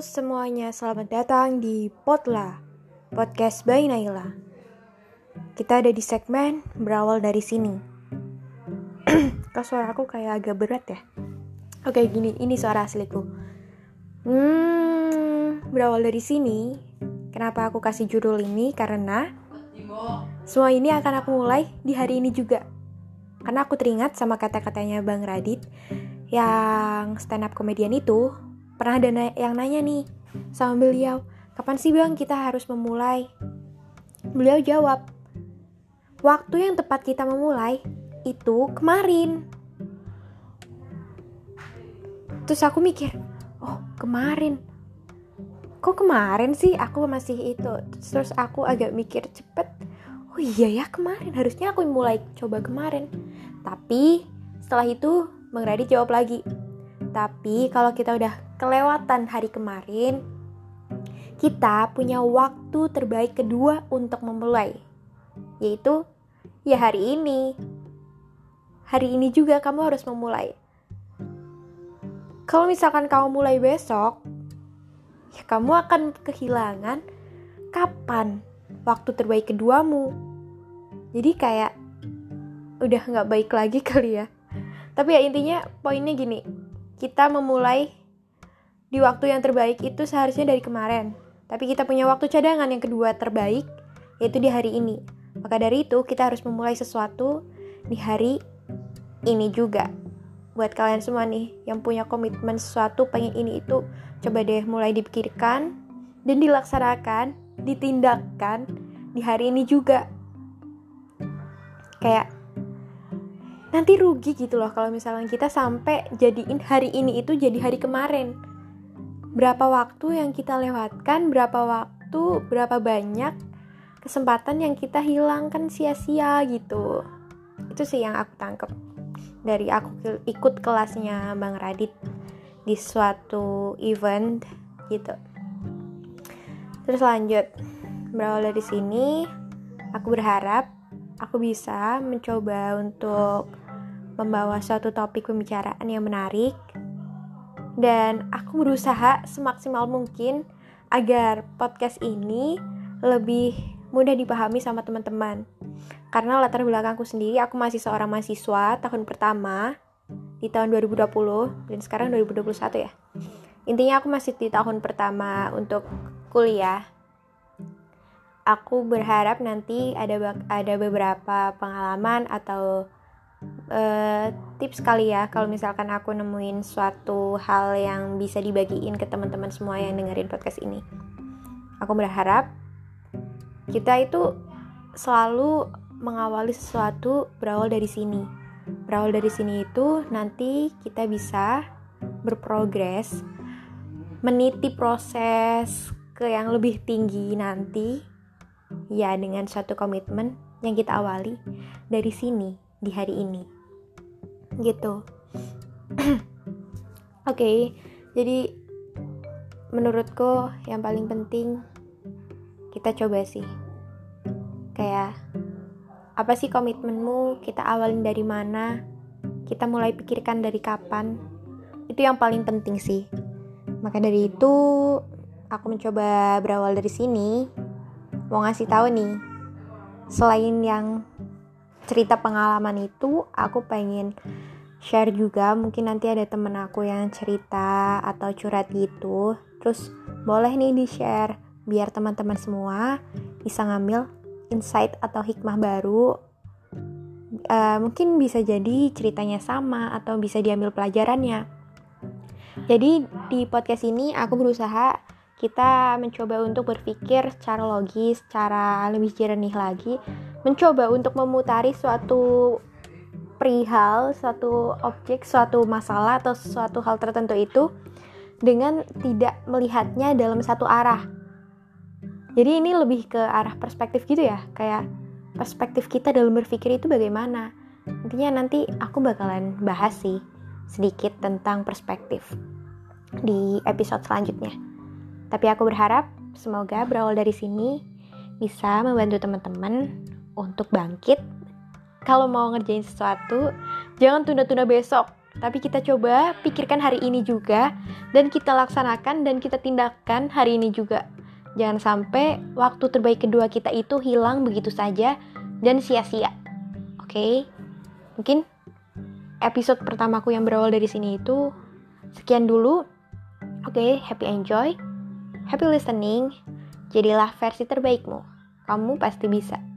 Semuanya, selamat datang di Potla, podcast by Naila. Kita ada di segmen berawal dari sini. Kok suara aku kayak agak berat ya? Oke, gini, ini suara asliku. Hmm, berawal dari sini. Kenapa aku kasih judul ini? Karena semua ini akan aku mulai di hari ini juga. Karena aku teringat sama kata-katanya Bang Radit yang stand up komedian itu pernah ada yang nanya nih sama beliau, kapan sih bang kita harus memulai? Beliau jawab, waktu yang tepat kita memulai itu kemarin. Terus aku mikir, oh kemarin. Kok kemarin sih aku masih itu? Terus aku agak mikir cepet, oh iya ya kemarin, harusnya aku mulai coba kemarin. Tapi setelah itu Bang Radit jawab lagi, tapi kalau kita udah kelewatan hari kemarin, kita punya waktu terbaik kedua untuk memulai, yaitu ya hari ini. Hari ini juga kamu harus memulai. Kalau misalkan kamu mulai besok, ya kamu akan kehilangan kapan waktu terbaik keduamu. Jadi kayak udah nggak baik lagi kali ya. Tapi ya intinya poinnya gini, kita memulai di waktu yang terbaik itu seharusnya dari kemarin. Tapi kita punya waktu cadangan yang kedua terbaik, yaitu di hari ini. Maka dari itu, kita harus memulai sesuatu di hari ini juga. Buat kalian semua nih, yang punya komitmen sesuatu pengen ini itu, coba deh mulai dipikirkan dan dilaksanakan, ditindakkan di hari ini juga. Kayak nanti rugi gitu loh kalau misalnya kita sampai jadiin hari ini itu jadi hari kemarin. Berapa waktu yang kita lewatkan berapa waktu berapa banyak kesempatan yang kita hilangkan sia-sia gitu. Itu sih yang aku tangkep dari aku ikut kelasnya Bang Radit di suatu event gitu. Terus lanjut berawal dari sini aku berharap aku bisa mencoba untuk membawa suatu topik pembicaraan yang menarik dan aku berusaha semaksimal mungkin agar podcast ini lebih mudah dipahami sama teman-teman. Karena latar belakangku sendiri, aku masih seorang mahasiswa tahun pertama di tahun 2020 dan sekarang 2021 ya. Intinya aku masih di tahun pertama untuk kuliah. Aku berharap nanti ada ada beberapa pengalaman atau uh, tips kali ya kalau misalkan aku nemuin suatu hal yang bisa dibagiin ke teman-teman semua yang dengerin podcast ini. Aku berharap kita itu selalu mengawali sesuatu berawal dari sini. Berawal dari sini itu nanti kita bisa berprogres, meniti proses ke yang lebih tinggi nanti ya dengan suatu komitmen yang kita awali dari sini di hari ini gitu. Oke okay, jadi menurutku yang paling penting kita coba sih. Kayak apa sih komitmenmu? Kita awalin dari mana? Kita mulai pikirkan dari kapan? Itu yang paling penting sih. Maka dari itu aku mencoba berawal dari sini. Mau ngasih tahu nih selain yang cerita pengalaman itu aku pengen share juga. Mungkin nanti ada temen aku yang cerita atau curhat gitu. Terus boleh nih di share biar teman-teman semua bisa ngambil insight atau hikmah baru. Uh, mungkin bisa jadi ceritanya sama atau bisa diambil pelajarannya. Jadi di podcast ini aku berusaha kita mencoba untuk berpikir secara logis, secara lebih jernih lagi mencoba untuk memutari suatu perihal, suatu objek, suatu masalah atau suatu hal tertentu itu dengan tidak melihatnya dalam satu arah. Jadi ini lebih ke arah perspektif gitu ya, kayak perspektif kita dalam berpikir itu bagaimana. Intinya nanti aku bakalan bahas sih sedikit tentang perspektif di episode selanjutnya. Tapi aku berharap semoga berawal dari sini bisa membantu teman-teman untuk bangkit. Kalau mau ngerjain sesuatu, jangan tunda-tunda besok. tapi kita coba pikirkan hari ini juga dan kita laksanakan dan kita tindakan hari ini juga. Jangan sampai waktu terbaik kedua kita itu hilang begitu saja dan sia-sia. Oke? Okay? Mungkin episode pertamaku yang berawal dari sini itu sekian dulu. Oke, okay, happy enjoy. Happy listening. Jadilah versi terbaikmu. Kamu pasti bisa.